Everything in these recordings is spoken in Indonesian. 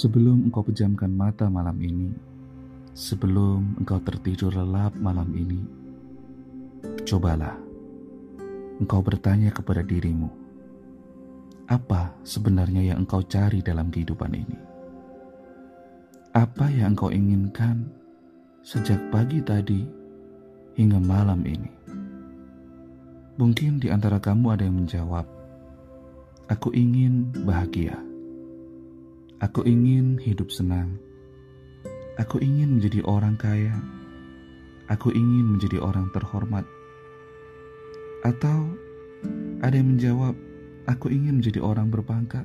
Sebelum engkau pejamkan mata malam ini, sebelum engkau tertidur lelap malam ini, cobalah engkau bertanya kepada dirimu, apa sebenarnya yang engkau cari dalam kehidupan ini? Apa yang engkau inginkan sejak pagi tadi hingga malam ini? Mungkin di antara kamu ada yang menjawab, "Aku ingin bahagia." Aku ingin hidup senang. Aku ingin menjadi orang kaya. Aku ingin menjadi orang terhormat. Atau ada yang menjawab, "Aku ingin menjadi orang berpangkat,"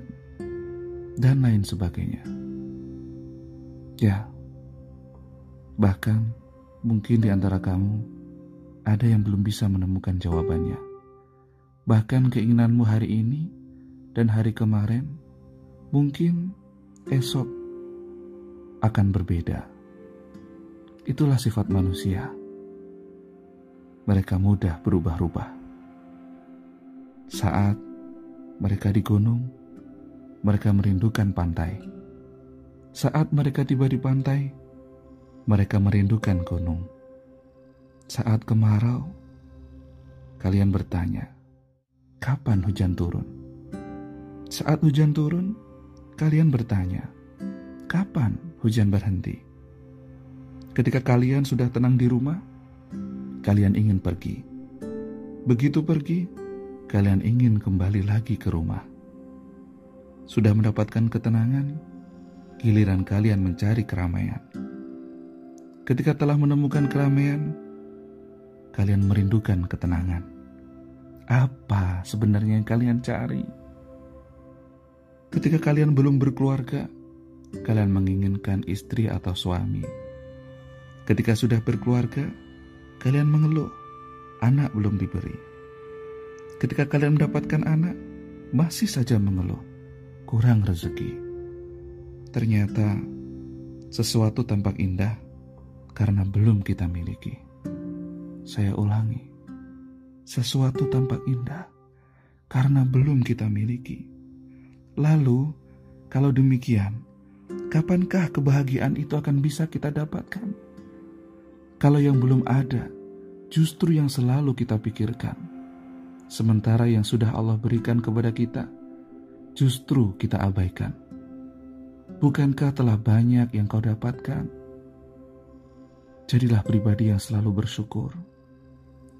dan lain sebagainya. Ya, bahkan mungkin di antara kamu ada yang belum bisa menemukan jawabannya. Bahkan keinginanmu hari ini dan hari kemarin mungkin esok akan berbeda. Itulah sifat manusia. Mereka mudah berubah-ubah. Saat mereka di gunung, mereka merindukan pantai. Saat mereka tiba di pantai, mereka merindukan gunung. Saat kemarau, kalian bertanya, "Kapan hujan turun?" Saat hujan turun, kalian bertanya, "Kapan hujan berhenti?" Ketika kalian sudah tenang di rumah, kalian ingin pergi. Begitu pergi, kalian ingin kembali lagi ke rumah. Sudah mendapatkan ketenangan, giliran kalian mencari keramaian. Ketika telah menemukan keramaian, kalian merindukan ketenangan. Apa sebenarnya yang kalian cari? Ketika kalian belum berkeluarga, kalian menginginkan istri atau suami. Ketika sudah berkeluarga, kalian mengeluh, anak belum diberi. Ketika kalian mendapatkan anak, masih saja mengeluh, kurang rezeki. Ternyata sesuatu tampak indah karena belum kita miliki. Saya ulangi, sesuatu tampak indah karena belum kita miliki. Lalu, kalau demikian, kapankah kebahagiaan itu akan bisa kita dapatkan? Kalau yang belum ada, justru yang selalu kita pikirkan. Sementara yang sudah Allah berikan kepada kita, justru kita abaikan. Bukankah telah banyak yang kau dapatkan? Jadilah pribadi yang selalu bersyukur,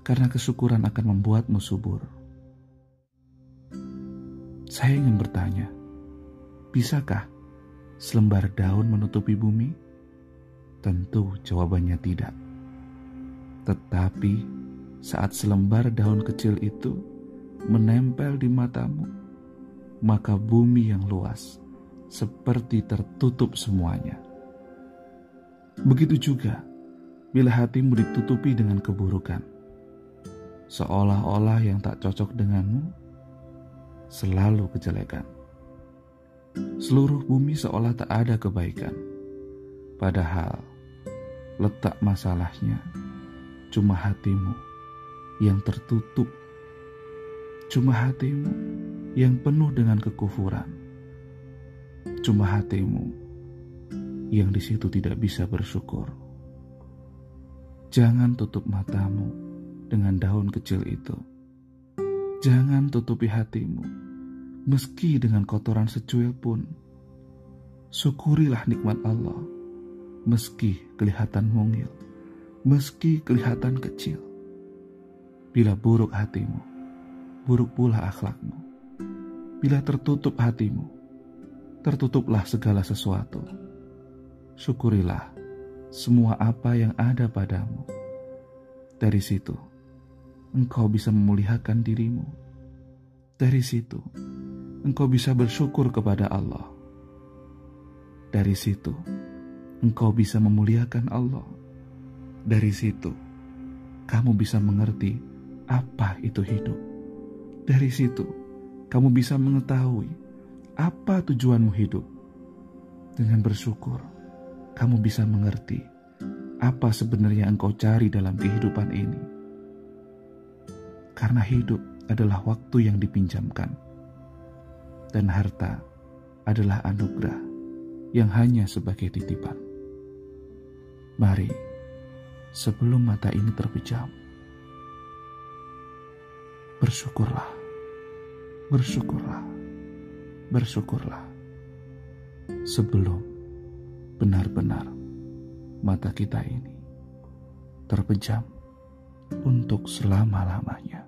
karena kesyukuran akan membuatmu subur. Saya ingin bertanya, bisakah selembar daun menutupi bumi? Tentu jawabannya tidak. Tetapi saat selembar daun kecil itu menempel di matamu, maka bumi yang luas seperti tertutup semuanya. Begitu juga bila hatimu ditutupi dengan keburukan, seolah-olah yang tak cocok denganmu selalu kejelekan. Seluruh bumi seolah tak ada kebaikan. Padahal letak masalahnya cuma hatimu yang tertutup. Cuma hatimu yang penuh dengan kekufuran. Cuma hatimu yang di situ tidak bisa bersyukur. Jangan tutup matamu dengan daun kecil itu. Jangan tutupi hatimu meski dengan kotoran secuil pun. Syukurilah nikmat Allah, meski kelihatan mungil, meski kelihatan kecil. Bila buruk hatimu, buruk pula akhlakmu. Bila tertutup hatimu, tertutuplah segala sesuatu. Syukurilah semua apa yang ada padamu. Dari situ, engkau bisa memuliakan dirimu. Dari situ, engkau bisa bersyukur kepada Allah. Dari situ, engkau bisa memuliakan Allah. Dari situ, kamu bisa mengerti apa itu hidup. Dari situ, kamu bisa mengetahui apa tujuanmu hidup. Dengan bersyukur, kamu bisa mengerti apa sebenarnya engkau cari dalam kehidupan ini. Karena hidup adalah waktu yang dipinjamkan dan harta adalah anugerah yang hanya sebagai titipan. Mari, sebelum mata ini terpejam, bersyukurlah, bersyukurlah, bersyukurlah sebelum benar-benar mata kita ini terpejam untuk selama-lamanya.